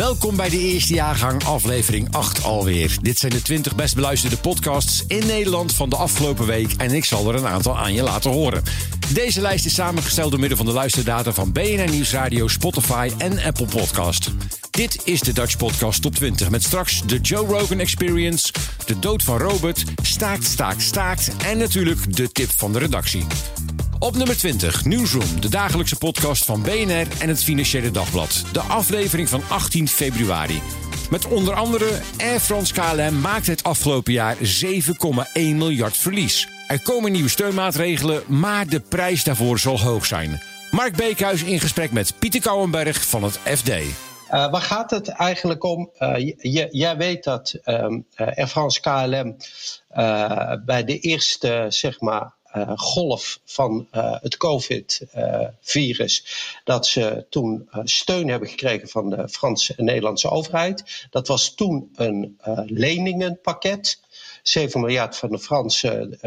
Welkom bij de eerste jaargang, aflevering 8 alweer. Dit zijn de 20 best beluisterde podcasts in Nederland van de afgelopen week en ik zal er een aantal aan je laten horen. Deze lijst is samengesteld door middel van de luisterdata van BNR Nieuwsradio, Spotify en Apple Podcast. Dit is de Dutch Podcast Top 20 met straks de Joe Rogan Experience, de dood van Robert, staakt, staakt, staakt en natuurlijk de tip van de redactie. Op nummer 20, Newsroom, de dagelijkse podcast van BNR en het Financiële Dagblad. De aflevering van 18 februari. Met onder andere Air France KLM maakt het afgelopen jaar 7,1 miljard verlies. Er komen nieuwe steunmaatregelen, maar de prijs daarvoor zal hoog zijn. Mark Beekhuis in gesprek met Pieter Kouwenberg van het FD. Uh, waar gaat het eigenlijk om? Uh, jij weet dat um, Air France KLM bij de eerste zeg maar, uh, golf van uh, het COVID-virus. dat ze toen uh, steun hebben gekregen van de Franse en Nederlandse overheid. Dat was toen een leningenpakket. 7 miljard van de Fransen,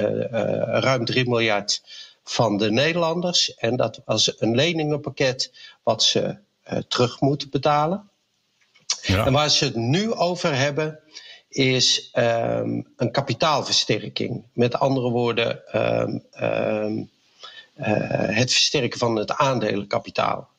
ruim 3 miljard van de Nederlanders. En dat was een leningenpakket wat ze terug moeten betalen. Ja. En waar ze het nu over hebben, is um, een kapitaalversterking. Met andere woorden, um, um, uh, het versterken van het aandelenkapitaal.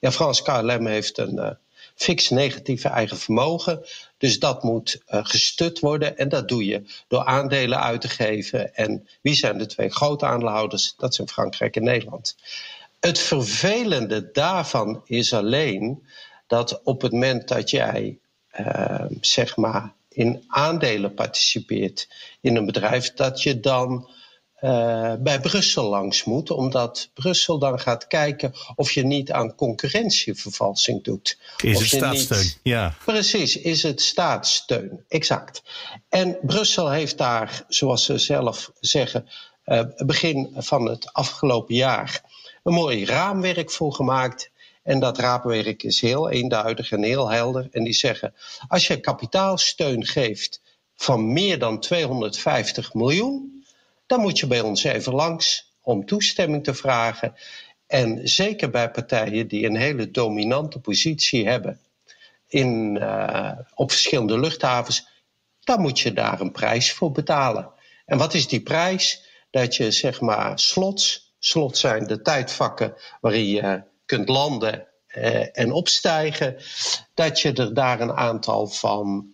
ja, Frans KLM heeft een uh, fix negatieve eigen vermogen. Dus dat moet uh, gestut worden. En dat doe je door aandelen uit te geven. En wie zijn de twee grote aandeelhouders? Dat zijn Frankrijk en Nederland. Het vervelende daarvan is alleen dat op het moment dat jij, zeg maar, in aandelen participeert in een bedrijf, dat je dan uh, bij Brussel langs moet, omdat Brussel dan gaat kijken of je niet aan concurrentievervalsing doet. Is het staatssteun? Niet... Ja. Precies, is het staatssteun, exact. En Brussel heeft daar, zoals ze zelf zeggen, uh, begin van het afgelopen jaar een mooi raamwerk voor gemaakt. En dat raamwerk is heel eenduidig en heel helder. En die zeggen, als je kapitaalsteun geeft van meer dan 250 miljoen, dan moet je bij ons even langs om toestemming te vragen. En zeker bij partijen die een hele dominante positie hebben in, uh, op verschillende luchthavens, dan moet je daar een prijs voor betalen. En wat is die prijs? Dat je zeg maar slots, slots zijn de tijdvakken waarin je kunt landen uh, en opstijgen, dat je er daar een aantal van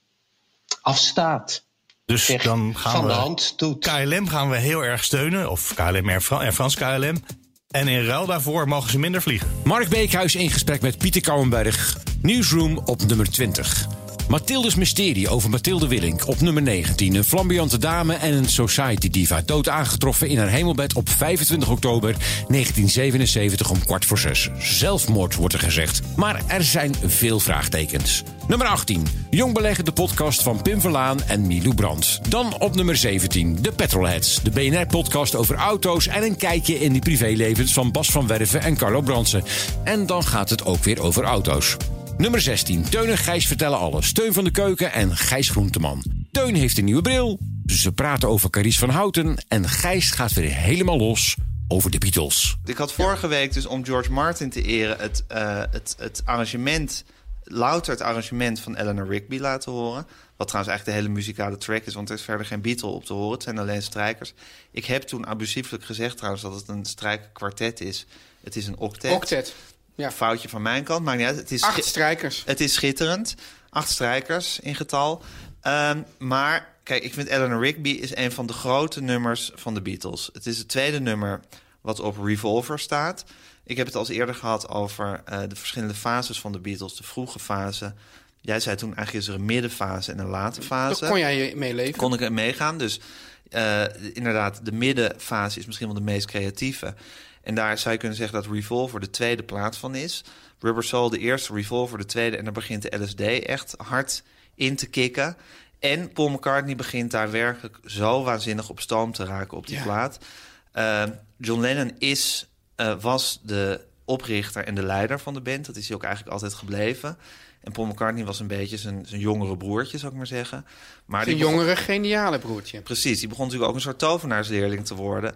afstaat. Dus dan gaan van we de hand doet. KLM gaan we heel erg steunen, of KLM Air, Air France KLM. En in ruil daarvoor mogen ze minder vliegen. Mark Beekhuis in gesprek met Pieter Kouwenberg. Newsroom op nummer 20. Mathildes Mysterie over Mathilde Willink op nummer 19. Een flamboyante dame en een society diva. Dood aangetroffen in haar hemelbed op 25 oktober 1977 om kwart voor zes. Zelfmoord wordt er gezegd. Maar er zijn veel vraagtekens. Nummer 18. Jong beleggen de podcast van Pim Verlaan en Milou Brandt. Dan op nummer 17. De Petrolheads. De BNR-podcast over auto's en een kijkje in de privélevens van Bas van Werven en Carlo Brandsen. En dan gaat het ook weer over auto's. Nummer 16. Teun en Gijs vertellen alles. Steun van de Keuken en Gijs Groenteman. Teun heeft een nieuwe bril. Ze praten over Carice van Houten. En Gijs gaat weer helemaal los over de Beatles. Ik had vorige week dus om George Martin te eren... het, uh, het, het arrangement, louter het arrangement van Eleanor Rigby laten horen. Wat trouwens eigenlijk de hele muzikale track is... want er is verder geen Beatle op te horen. Het zijn alleen strijkers. Ik heb toen abusieflijk gezegd trouwens dat het een strijkerkwartet is. Het is een octet. Octet. Ja. Foutje van mijn kant, niet uit. Het is Acht strijkers. Het is schitterend. Acht strijkers in getal. Um, maar kijk, ik vind Eleanor Rigby is een van de grote nummers van de Beatles. Het is het tweede nummer wat op Revolver staat. Ik heb het al eerder gehad over uh, de verschillende fases van de Beatles. De vroege fase. Jij zei toen eigenlijk is er een middenfase en een late fase. Daar kon jij meeleven? Kon ik er meegaan. Dus eh, inderdaad, de middenfase is misschien wel de meest creatieve. En daar zou je kunnen zeggen dat Revolver de tweede plaats van is. Rubber Soul de eerste, Revolver de tweede. En dan begint de LSD echt hard in te kicken. En Paul McCartney begint daar werkelijk zo waanzinnig op stoom te raken op die plaat. Uh, John Lennon is, uh, was de oprichter en de leider van de band. Dat is hij ook eigenlijk altijd gebleven. En Paul McCartney was een beetje zijn, zijn jongere broertje, zou ik maar zeggen. Maar zijn jongere, geniale broertje. Precies, die begon natuurlijk ook een soort tovenaarsleerling te worden.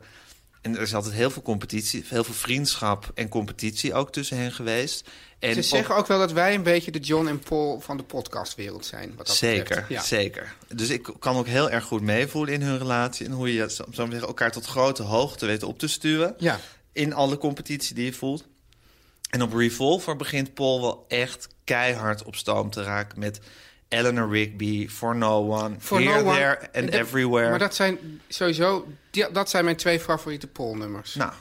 En er is altijd heel veel competitie, heel veel vriendschap en competitie ook tussen hen geweest. En Ze zeggen ook wel dat wij een beetje de John en Paul van de podcastwereld zijn. Wat dat zeker, ja. zeker. Dus ik kan ook heel erg goed meevoelen in hun relatie. En hoe je zo zeggen, elkaar tot grote hoogte weet op te stuwen. Ja. In alle competitie die je voelt. En op Revolver begint Paul wel echt keihard op stoom te raken met Eleanor Rigby, For No One, For Here, no one. There and Dat- Everywhere. Maar dat zijn sowieso, die- dat zijn mijn twee favoriete Paul-nummers. Nou,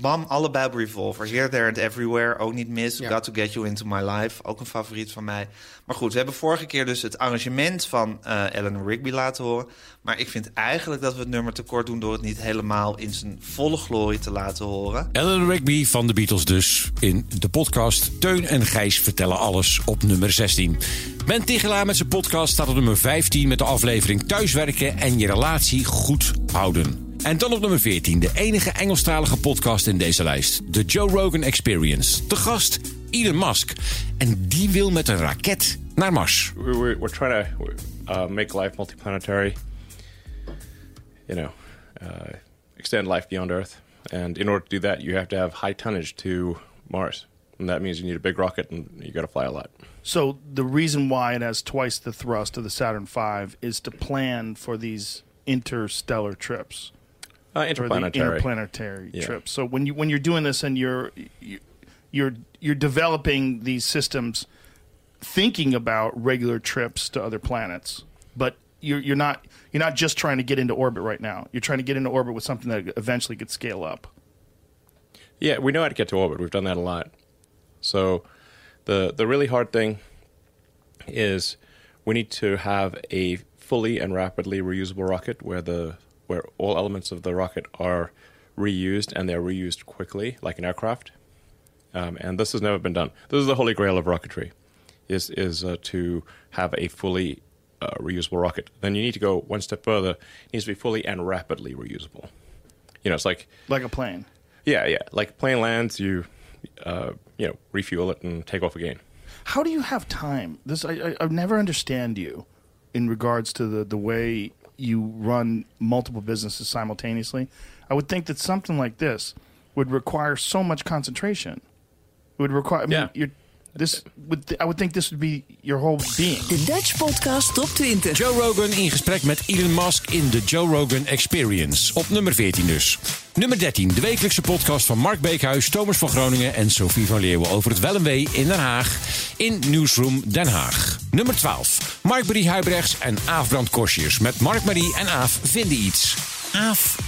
bam, allebei op Revolver. Here, There and Everywhere, ook niet mis. Ja. Got to Get You Into My Life, ook een favoriet van mij. Maar goed, we hebben vorige keer dus het arrangement van eh Eleanor Rigby laten horen. Maar ik vind eigenlijk dat we het nummer tekort doen... door het niet helemaal in zijn volle glorie te laten horen. Ellen Rigby van de Beatles dus in de podcast Teun en Gijs vertellen alles op nummer 16. Ben Tigelaar met zijn podcast staat op nummer 15 met de aflevering Thuiswerken en je relatie goed houden. En dan op nummer 14, de enige Engelstalige podcast in deze lijst. De Joe Rogan Experience. De gast Elon Musk. En die wil met een raket naar Mars. we're, we're, we're trying to uh, make life multiplanetary. You know, uh, extend life beyond Earth, and in order to do that, you have to have high tonnage to Mars, and that means you need a big rocket and you got to fly a lot. So the reason why it has twice the thrust of the Saturn V is to plan for these interstellar trips Uh, or the interplanetary. interplanetary Yeah. trips. So when you when you're doing this and you're you're you're developing these systems, thinking about regular trips to other planets, but you're you're not you're not just trying to get into orbit right now. You're trying to get into orbit with something that eventually could scale up. Yeah, we know how to get to orbit. We've done that a lot. So the the really hard thing is we need to have a fully and rapidly reusable rocket where the where all elements of the rocket are reused and they're reused quickly, like an aircraft. Um, and this has never been done. This is the holy grail of rocketry, is is uh, to have a fully uh, reusable rocket. Then you need to go one step further. It needs to be fully and rapidly reusable. You know, it's like Like a plane. yeah, yeah. Like plane lands, you uh, you know refuel it and take off again. How do you have time? This I, I, I never understand you in regards to the the way you run multiple businesses simultaneously. I would think that something like this would require so much concentration. It would require. I mean, Yeah. you're, this would I would think this would be your whole being. De Dutch Podcast Top 20. Joe Rogan in gesprek met Elon Musk in de Joe Rogan Experience. Op nummer 14 dus. Nummer 13, de wekelijkse podcast van Mark Beekhuis, Thomas van Groningen en Sophie van Leeuwen over het wel en wee in Den Haag. In Newsroom Den Haag. Nummer 12, Mark-Marie Huibrechts en Aaf Brand. Met Mark-Marie en Aaf vinden iets. Aaf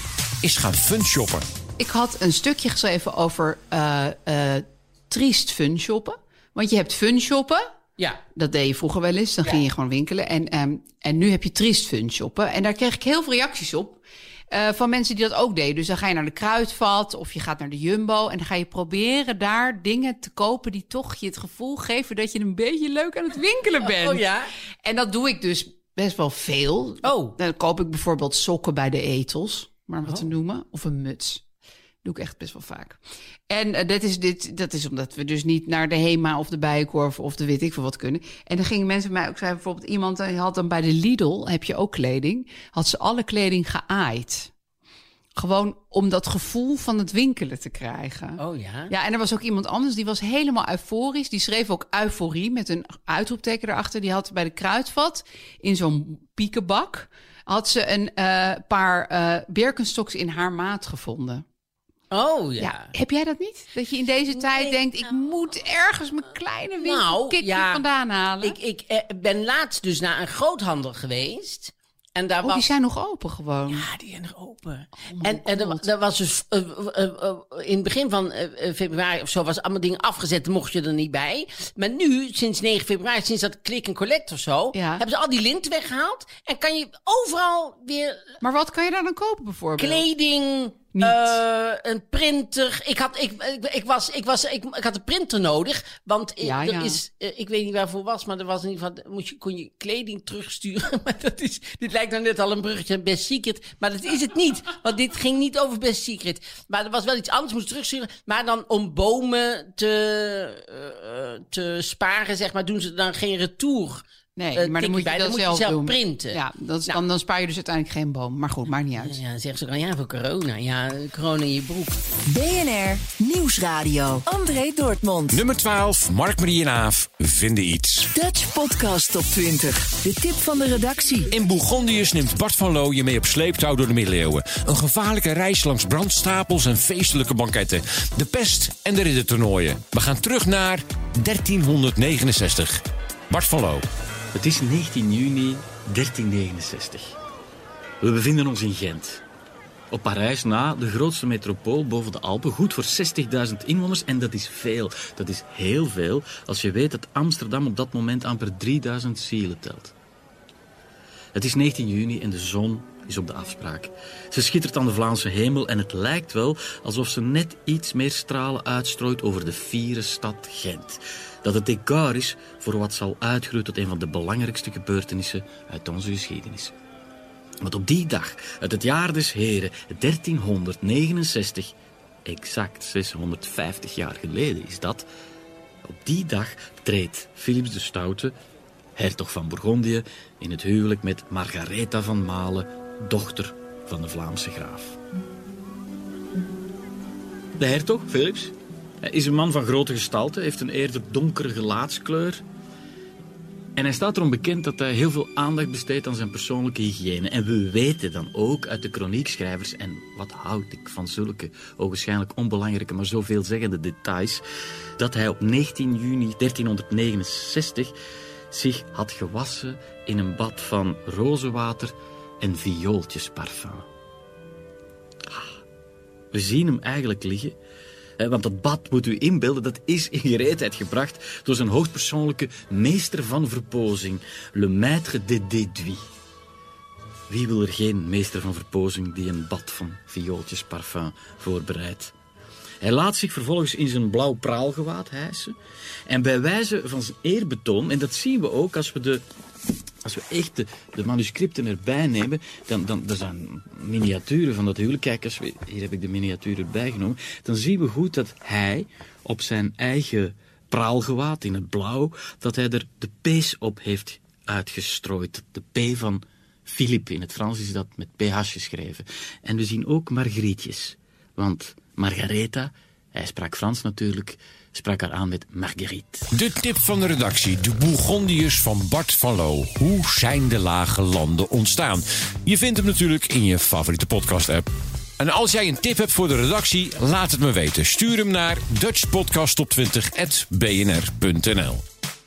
is gaan funshoppen. Ik had een stukje geschreven over eh eh triest fun shoppen. Want je hebt fun shoppen. Ja. Dat deed je vroeger wel eens. Dan ging je gewoon winkelen. En, ehm, en nu heb je triest fun shoppen. En daar kreeg ik heel veel reacties op. eh, van mensen die dat ook deden. Dus dan ga je naar de kruidvat of je gaat naar de Jumbo. En dan ga je proberen daar dingen te kopen die toch je het gevoel geven dat je een beetje leuk aan het winkelen bent. Oh ja? En dat doe ik dus best wel veel. Oh. Dan koop ik bijvoorbeeld sokken bij de etels, maar wat te noemen. Of een muts. Doe ik echt best wel vaak. En eh, dat, is dit, dat is omdat we dus niet naar de HEMA of de Bijenkorf of de weet ik veel wat kunnen. En dan gingen mensen bij mij ook zeggen, bijvoorbeeld iemand die had dan bij de Lidl, heb je ook kleding, had ze alle kleding geaaid. Gewoon om dat gevoel van het winkelen te krijgen. Oh ja? Ja, en er was ook iemand anders die was helemaal euforisch. Die schreef ook euforie met een uitroepteken erachter. Die had bij de kruidvat in zo'n piekenbak... had ze een eh, paar eh Birkenstocks in haar maat gevonden. Oh ja. Ja. heb jij dat niet? Dat je in deze tijd denkt... ik moet ergens mijn kleine winkelkitje Nou, ja. vandaan halen. Ik, ik eh, ben laatst dus naar een groothandel geweest. En daar Oh, was, die zijn nog open gewoon. Ja, die zijn nog open. Oh, en en er, er was dus eh, eh, in het begin van februari of zo was allemaal dingen afgezet, mocht je er niet bij. Maar nu, sinds 9 februari, sinds dat click en collect of zo, Ja. hebben ze al die linten weggehaald. En kan je overal weer Maar wat kan je daar dan kopen bijvoorbeeld? kleding, Eh, een printer. Ik had, ik, ik, ik was, ik, was, ik, ik had een printer nodig. Want ik, Ja, er ja. is, eh, ik weet niet waarvoor was, maar er was in ieder geval, moest je, kon je kleding terugsturen. Maar dat is, dit lijkt nou net al een bruggetje aan Best Secret. Maar dat is het niet. Want dit ging niet over Best Secret. Maar er was wel iets anders, moest terugsturen. Maar dan om bomen te, eh, te sparen, zeg maar, doen ze dan geen retour. Nee, maar dan moet je bij. dat dan moet zelf je zelf doen. printen. Ja, dat is, Nou. dan, dan spaar je dus uiteindelijk geen boom. Maar goed, maakt niet uit. Ja, zeggen ze dan, ja, voor corona. Ja, corona in je broek. BNR Nieuwsradio. André Dortmund. Nummer 12, Mark Marie en Aaf vinden iets. Dutch Podcast Top 20. De tip van de redactie. In Bourgondiërs neemt Bart van Loo je mee op sleeptouw door de middeleeuwen. Een gevaarlijke reis langs brandstapels en feestelijke banketten. De pest en de riddertoernooien. We gaan terug naar 1369. Bart van Loo. Het is 19 juni 1369. We bevinden ons in Gent. Op Parijs na, de grootste metropool boven de Alpen, goed voor 60.000 inwoners. En dat is veel, dat is heel veel, als je weet dat Amsterdam op dat moment amper 3000 zielen telt. Het is 19 juni en de zon is op de afspraak. Ze schittert aan de Vlaamse hemel en het lijkt wel alsof ze net iets meer stralen uitstrooit over de fiere stad Gent. Dat het decor is voor wat zal uitgroeien tot een van de belangrijkste gebeurtenissen uit onze geschiedenis. Want op die dag, uit het jaar des heren 1369, exact 650 jaar geleden is dat, op die dag treedt Philips de Stoute, hertog van Bourgondië, in het huwelijk met Margaretha van Malen, dochter van de Vlaamse graaf. De hertog, Philips, hij is een man van grote gestalte, heeft een eerder donkere gelaatskleur. En hij staat erom bekend dat hij heel veel aandacht besteedt aan zijn persoonlijke hygiëne. En we weten dan ook uit de chroniekschrijvers, en wat houd ik van zulke ogenschijnlijk onbelangrijke, maar zo veelzeggende details, dat hij op 19 juni 1369 zich had gewassen in een bad van rozenwater en viooltjesparfum. Ah, We zien hem eigenlijk liggen. Hè, Want dat bad, moet u inbeelden, dat is in gereedheid gebracht door zijn hoogpersoonlijke meester van verpozing, le maître de déduit. Wie wil er geen meester van verpozing die een bad van viooltjesparfum voorbereidt? Hij laat zich vervolgens in zijn blauw praalgewaad hijsen. En bij wijze van zijn eerbetoon, en dat zien we ook als we de als we echt de, manuscripten erbij nemen, dan, dan er zijn miniaturen van dat huwelijk. Kijk, hier heb ik de miniatuur erbij genomen. Dan zien we goed dat hij op zijn eigen praalgewaad in het blauw, dat hij er de P's op heeft uitgestrooid. De P van Philippe, in het Frans is dat met PH geschreven. En we zien ook Margrietjes. Want Margaretha, hij sprak Frans natuurlijk, sprak haar aan met Marguerite. De tip van de redactie, de Bourgondiërs van Bart van Loo. Hoe zijn de lage landen ontstaan? Je vindt hem natuurlijk in je favoriete podcast-app. En als jij een tip hebt voor de redactie, laat het me weten. Stuur hem naar dutchpodcasttop20.bnr.nl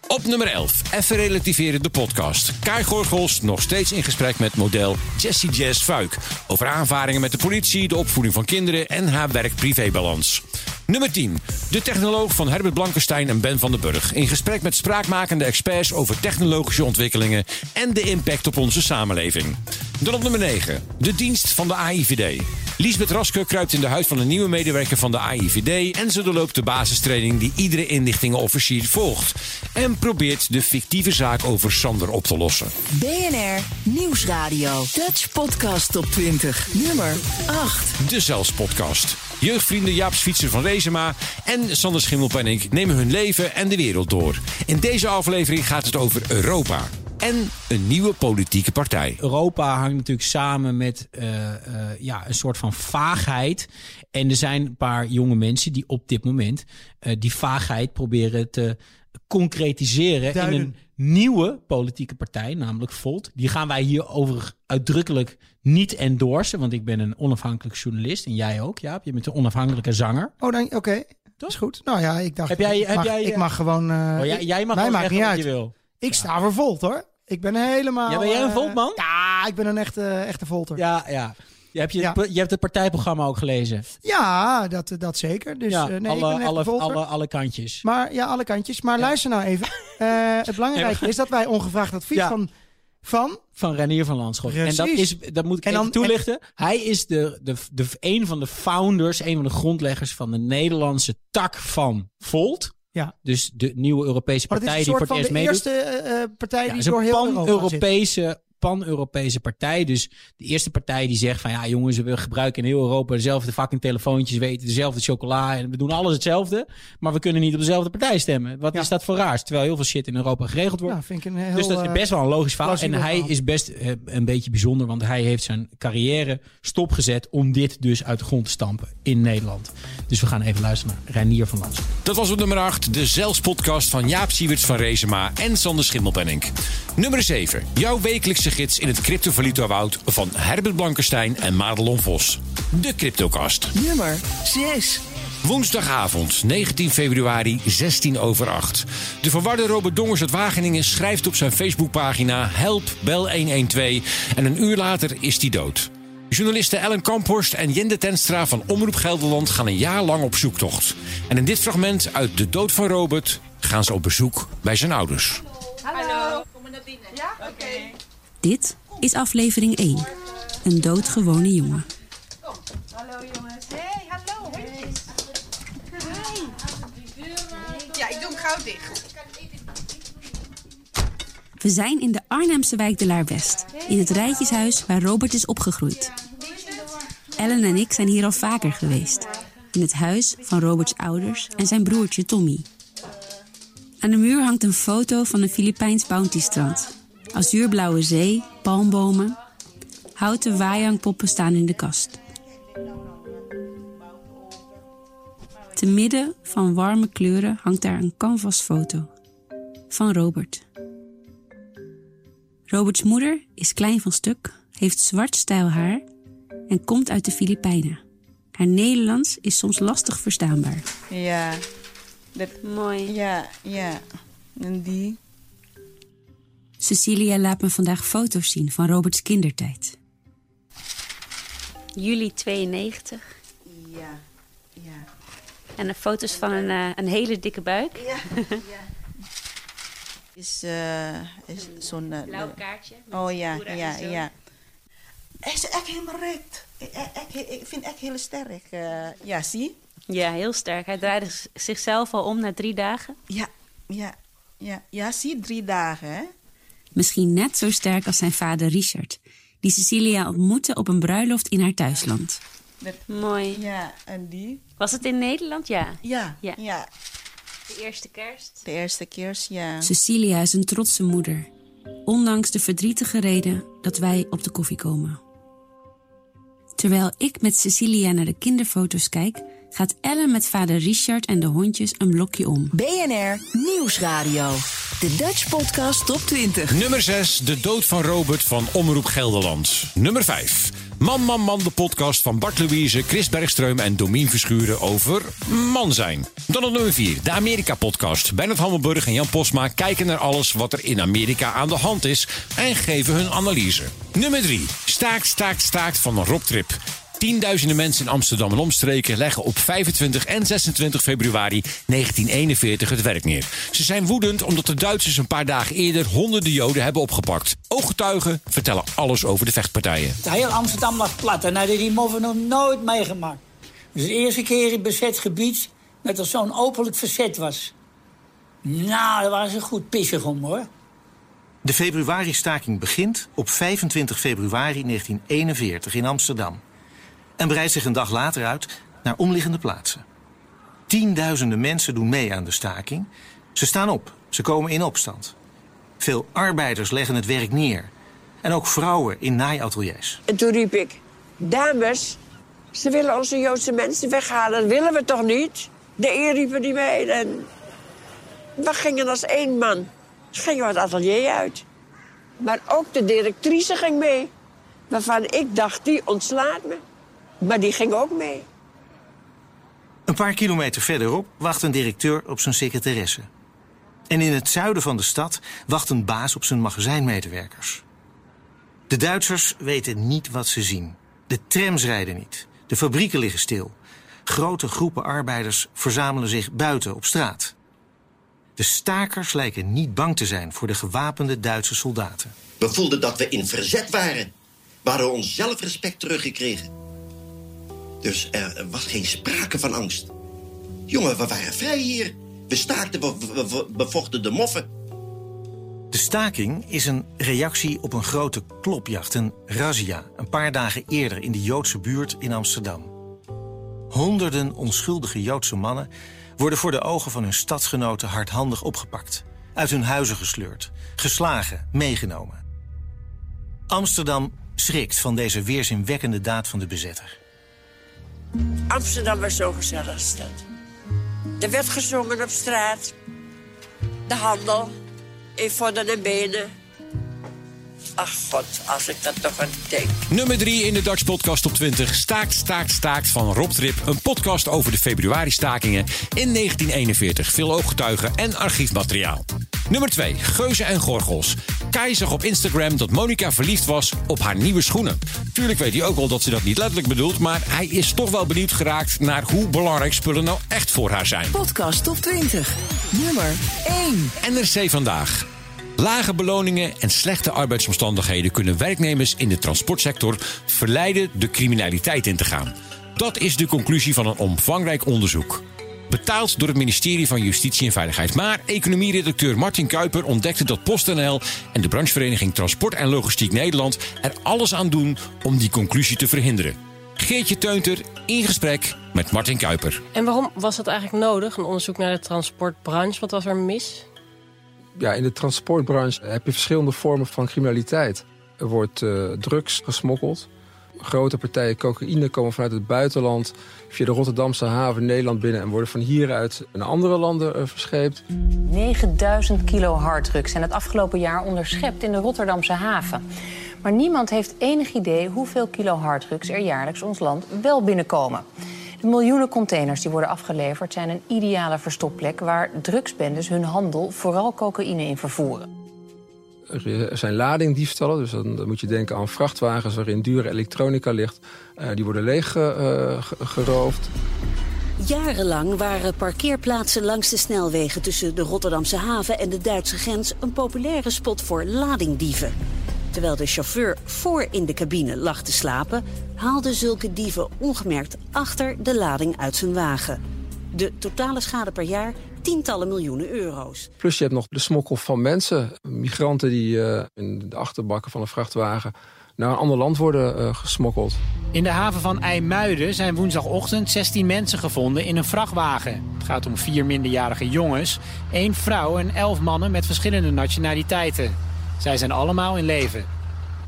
Op nummer 11, even relativeren de podcast. Kai Gorgels nog steeds in gesprek met model Jessie Jazz Fuik. Over aanvaringen met de politie, de opvoeding van kinderen en haar werk-privébalans. Nummer 10. De technoloog van Herbert Blankenstein en Ben van den Burg. In gesprek met spraakmakende experts over technologische ontwikkelingen en de impact op onze samenleving. Dan op nummer 9. De dienst van de AIVD. Liesbeth Raske kruipt in de huid van een nieuwe medewerker van de AIVD en ze doorloopt de basistraining die iedere inlichtingenofficier volgt. En probeert de fictieve zaak over Sander op te lossen. BNR Nieuwsradio. Dutch Podcast Top 20. Nummer 8. De Zels Podcast. Jeugdvrienden Jaap Fietser van En Sander Schimmelpenninck nemen hun leven en de wereld door. In deze aflevering gaat het over Europa en een nieuwe politieke partij. Europa hangt natuurlijk samen met eh, eh, ja, een soort van vaagheid. En er zijn een paar jonge mensen die op dit moment eh, die vaagheid proberen te concretiseren Duiden. in een nieuwe politieke partij, namelijk Volt. Die gaan wij hier over uitdrukkelijk niet endorsen, want ik ben een onafhankelijk journalist en jij ook, Jaap. Je bent een onafhankelijke zanger. Oh, dan oké. Dat is goed. Nou ja, ik dacht, Heb jij- ik, heb mag, jij, ik eh, mag gewoon... eh, Oh, jij- ik- jij mag mij maakt niet wat uit. je wil. Ik sta voor Volt, hoor. Ik ben helemaal... Ja, ben jij een eh, Volt-man? Ja, Ja, ik ben een echte, echte volter. Ja, ja. Je hebt, je, Ja. je hebt het partijprogramma ook gelezen. Ja, dat, dat zeker. Dus ja, nee, ik alle, ben een echte alle, alle, alle kantjes. Maar ja, alle kantjes. Maar luister nou even. Het belangrijke is dat wij ongevraagd advies van... Van? Van Renier van Landschot. En dat, is, dat moet ik En even toelichten. Hij is de, de, de, een van de founders, een van de grondleggers van de Nederlandse tak van Volt. Ja. Dus de nieuwe Europese het partij is die een voor soort het van eerst de meedoet. eerste eh, eh, partij Ja, die door heel Europa zit. pan-Europese partij. Dus de eerste partij die zegt van ja jongens, we gebruiken in heel Europa dezelfde fucking telefoontjes, we eten dezelfde chocola en we doen alles hetzelfde. Maar we kunnen niet op dezelfde partij stemmen. Wat is dat voor raars? Terwijl heel veel shit in Europa geregeld wordt. Vind ik een heel, dus dat is eh, best wel een logisch verhaal. En hij verhaal. is best eh, een beetje bijzonder, want hij heeft zijn carrière stopgezet om dit dus uit de grond te stampen in Nederland. Dus we gaan even luisteren naar Reinier van Lans. Dat was op nummer 8, de Zelfs-podcast van Jaap Siewerts van Rezema en Sander Schimmelpenning. Nummer 7, jouw wekelijkse gids in het cryptovaluta-woud van Herbert Blankenstein en Madelon Vos. De Cryptocast. Nummer 6. Woensdagavond, 19 februari, 16 over 8. De verwarde Robert Dongers uit Wageningen schrijft op zijn Facebookpagina... Help, bel 112 en een uur later is hij dood. Journalisten Ellen Kamphorst en Jende Tenstra van Omroep Gelderland... gaan een jaar lang op zoektocht. En in dit fragment uit De Dood van Robert... gaan ze op bezoek bij zijn ouders. Hallo. Kom maar naar binnen. Ja, oké. Dit is aflevering 1. Een doodgewone jongen. Hallo jongens. Hey, hallo. Ja, ik doe hem gauw dicht. We zijn in de Arnhemse wijk de Laar-West. In het rijtjeshuis waar Robert is opgegroeid. Ellen en ik zijn hier al vaker geweest. In het huis van Roberts ouders en zijn broertje Tommy. Aan de muur hangt een foto van een Filipijns bountystrand. Azuurblauwe zee, palmbomen. Houten waaihangpoppen staan in de kast. Te midden van warme kleuren hangt daar een canvasfoto. Van Robert. Roberts moeder is klein van stuk, heeft zwart stijl haar en komt uit de Filipijnen. Haar Nederlands is soms lastig verstaanbaar. Ja. Dat, Mooi. Ja, ja. En die? Cecilia laat me vandaag foto's zien van Roberts kindertijd. Juli 92. Ja. Ja. En de foto's van een, eh, een hele dikke buik. Ja. Is, eh is zo'n... eh, Blauw kaartje met Oh ja, ja, en zo. ja. Hij is echt helemaal recht. Ik, ik, ik vind echt heel sterk. eh, ja, zie? Ja, heel sterk. Hij draaide zichzelf al om na drie dagen. Ja, ja, ja. Ja, zie, drie dagen, hè? Misschien net zo sterk als zijn vader Richard, die Cecilia ontmoette op een bruiloft in haar thuisland. Mooi. Ja, en die? Was het in Nederland? Ja. Ja, ja. ja. De eerste kerst. De eerste keer, ja. Cecilia is een trotse moeder, ondanks de verdrietige reden dat wij op de koffie komen. Terwijl ik met Cecilia naar de kinderfoto's kijk, gaat Ellen met vader Richard en de hondjes een blokje om. BNR Nieuwsradio. De Dutch Podcast Top 20. Nummer 6, De Dood van Robert van Omroep Gelderland. Nummer 5, Man, Man, Man, de podcast van Bart Louise, Chris Bergstreum en Domien Verschuren over man zijn. Dan op nummer 4, de Amerika-podcast. Bernard Hammelburg en Jan Posma kijken naar alles wat er in Amerika aan de hand is en geven hun analyse. Nummer 3, Staakt, Staakt, Staakt van Rob Trip. Tienduizenden mensen in Amsterdam en omstreken leggen op 25 en 26 februari 1941 het werk neer. Ze zijn woedend omdat de Duitsers een paar dagen eerder honderden Joden hebben opgepakt. Ooggetuigen vertellen alles over de vechtpartijen. Heel Amsterdam lag plat en hadden die moffen nog nooit meegemaakt. Dus de eerste keer in bezet gebied dat er zo'n openlijk verzet was. Nou, daar waren ze goed pissig om hoor. De februari-staking begint op 25 februari 1941 in Amsterdam. En breidt zich een dag later uit naar omliggende plaatsen. Tienduizenden mensen doen mee aan de staking. Ze staan op, ze komen in opstand. Veel arbeiders leggen het werk neer. En ook vrouwen in naaiateliers. En toen riep ik, dames, ze willen onze Joodse mensen weghalen. Dat willen we toch niet? De eer riepen die mee. En we gingen als één man. Gingen we het atelier uit. Maar ook de directrice ging mee. Waarvan ik dacht, die ontslaat me. Maar die ging ook mee. Een paar kilometer verderop wacht een directeur op zijn secretaresse. En in het zuiden van de stad wacht een baas op zijn magazijnmedewerkers. De Duitsers weten niet wat ze zien. De trams rijden niet. De fabrieken liggen stil. Grote groepen arbeiders verzamelen zich buiten op straat. De stakers lijken niet bang te zijn voor de gewapende Duitse soldaten. We voelden dat we in verzet waren. We hadden ons zelfrespect teruggekregen. Dus er was geen sprake van angst. Jongen, we waren vrij hier. We staakten, we, we, we, we vochten de moffen. De staking is een reactie op een grote klopjacht, een razzia... een paar dagen eerder in de Joodse buurt in Amsterdam. Honderden onschuldige Joodse mannen worden voor de ogen van hun stadsgenoten hardhandig opgepakt. Uit hun huizen gesleurd, geslagen, meegenomen. Amsterdam schrikt van deze weerzinwekkende daad van de bezetter. Amsterdam was zo gezellig stad. Er werd gezongen op straat. De handel. In vodden en benen. Ach god, als ik dat toch aan denk. Nummer 3 in de Dutch Podcast op 20. Staakt, staakt, staakt van Rob Trip. Een podcast over de februari-stakingen in 1941. Veel ooggetuigen en archiefmateriaal. Nummer 2. Geuzen en Gorgels. Kai zag op Instagram dat Monica verliefd was op haar nieuwe schoenen. Tuurlijk weet hij ook wel dat ze dat niet letterlijk bedoelt... maar hij is toch wel benieuwd geraakt naar hoe belangrijk spullen nou echt voor haar zijn. Podcast top 20. Nummer 1. NRC Vandaag. Lage beloningen en slechte arbeidsomstandigheden kunnen werknemers in de transportsector verleiden de criminaliteit in te gaan. Dat is de conclusie van een omvangrijk onderzoek. Betaald door het ministerie van Justitie en Veiligheid. Maar economieredacteur Martin Kuiper ontdekte dat PostNL en de branchevereniging Transport en Logistiek Nederland er alles aan doen om die conclusie te verhinderen. Geertje Teunter in gesprek met Martin Kuiper. En waarom was dat eigenlijk nodig, een onderzoek naar de transportbranche? Wat was er mis? Ja, in de transportbranche heb je verschillende vormen van criminaliteit. Er wordt uh, drugs gesmokkeld. Grote partijen cocaïne komen vanuit het buitenland via de Rotterdamse haven Nederland binnen... en worden van hieruit naar andere landen uh, verscheept. 9000 kilo harddrugs zijn het afgelopen jaar onderschept in de Rotterdamse haven. Maar niemand heeft enig idee hoeveel kilo harddrugs er jaarlijks ons land wel binnenkomen. De miljoenen containers die worden afgeleverd zijn een ideale verstopplek waar drugsbendes hun handel, vooral cocaïne, in vervoeren. Er zijn ladingdiefstallen, dus dan moet je denken aan vrachtwagens waarin dure elektronica ligt. Uh, die worden leeg uh, geroofd. Jarenlang waren parkeerplaatsen langs de snelwegen tussen de Rotterdamse haven en de Duitse grens een populaire spot voor ladingdieven. Terwijl de chauffeur voor in de cabine lag te slapen, haalden zulke dieven ongemerkt achter de lading uit zijn wagen. De totale schade per jaar tientallen miljoenen euro's. Plus je hebt nog de smokkel van mensen. Migranten die uh, in de achterbakken van een vrachtwagen naar een ander land worden uh, gesmokkeld. In de haven van IJmuiden zijn woensdagochtend 16 mensen gevonden in een vrachtwagen. Het gaat om vier minderjarige jongens, één vrouw en elf mannen met verschillende nationaliteiten. Zij zijn allemaal in leven.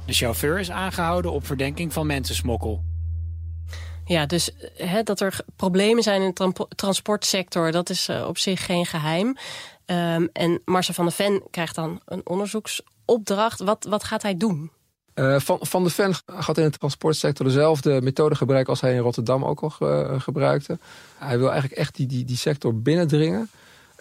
De chauffeur is aangehouden op verdenking van mensensmokkel. Ja, dus hè, dat er problemen zijn in de transportsector, dat is uh, op zich geen geheim. Um, en Marcel van der Ven krijgt dan een onderzoeksopdracht. Wat, wat gaat hij doen? Uh, van, van der Ven gaat in de transportsector dezelfde methode gebruiken als hij in Rotterdam ook al uh, gebruikte. Hij wil eigenlijk echt die, die, die sector binnendringen.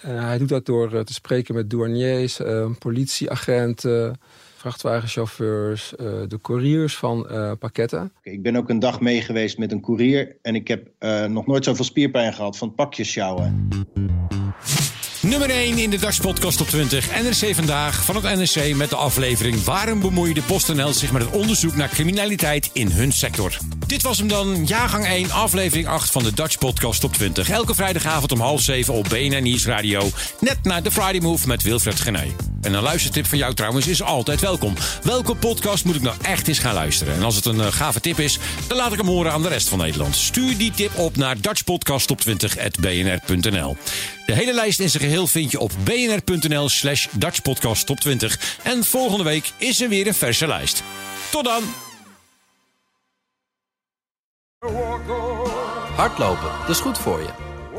Hij doet dat door te spreken met douaniers, politieagenten vrachtwagenchauffeurs, uh, de couriers van pakketten. Ik ben ook een dag mee geweest met een courier en ik heb nog nooit zoveel spierpijn gehad van pakjes sjouwen. Nummer 1 in de Dutch Podcast op 20. NRC vandaag van het NRC met de aflevering Waarom bemoeide de PostNL zich met het onderzoek naar criminaliteit in hun sector? Dit was hem dan, jaargang 1, aflevering 8 van de Dutch Podcast op 20. Elke vrijdagavond om half 7 op BNN Nieuws Radio. Net na de Friday Move met Wilfred Genee. En een luistertip van jou trouwens is altijd welkom. Welke podcast moet ik nou echt eens gaan luisteren? En als het een uh, gave tip is, dan laat ik hem horen aan de rest van Nederland. Stuur die tip op naar dutchpodcasttop20.bnr.nl De hele lijst in zijn geheel vind je op bnr.nl slash dutchpodcasttop20. En volgende week is er weer een verse lijst. Tot dan! Hardlopen, dat is goed voor je.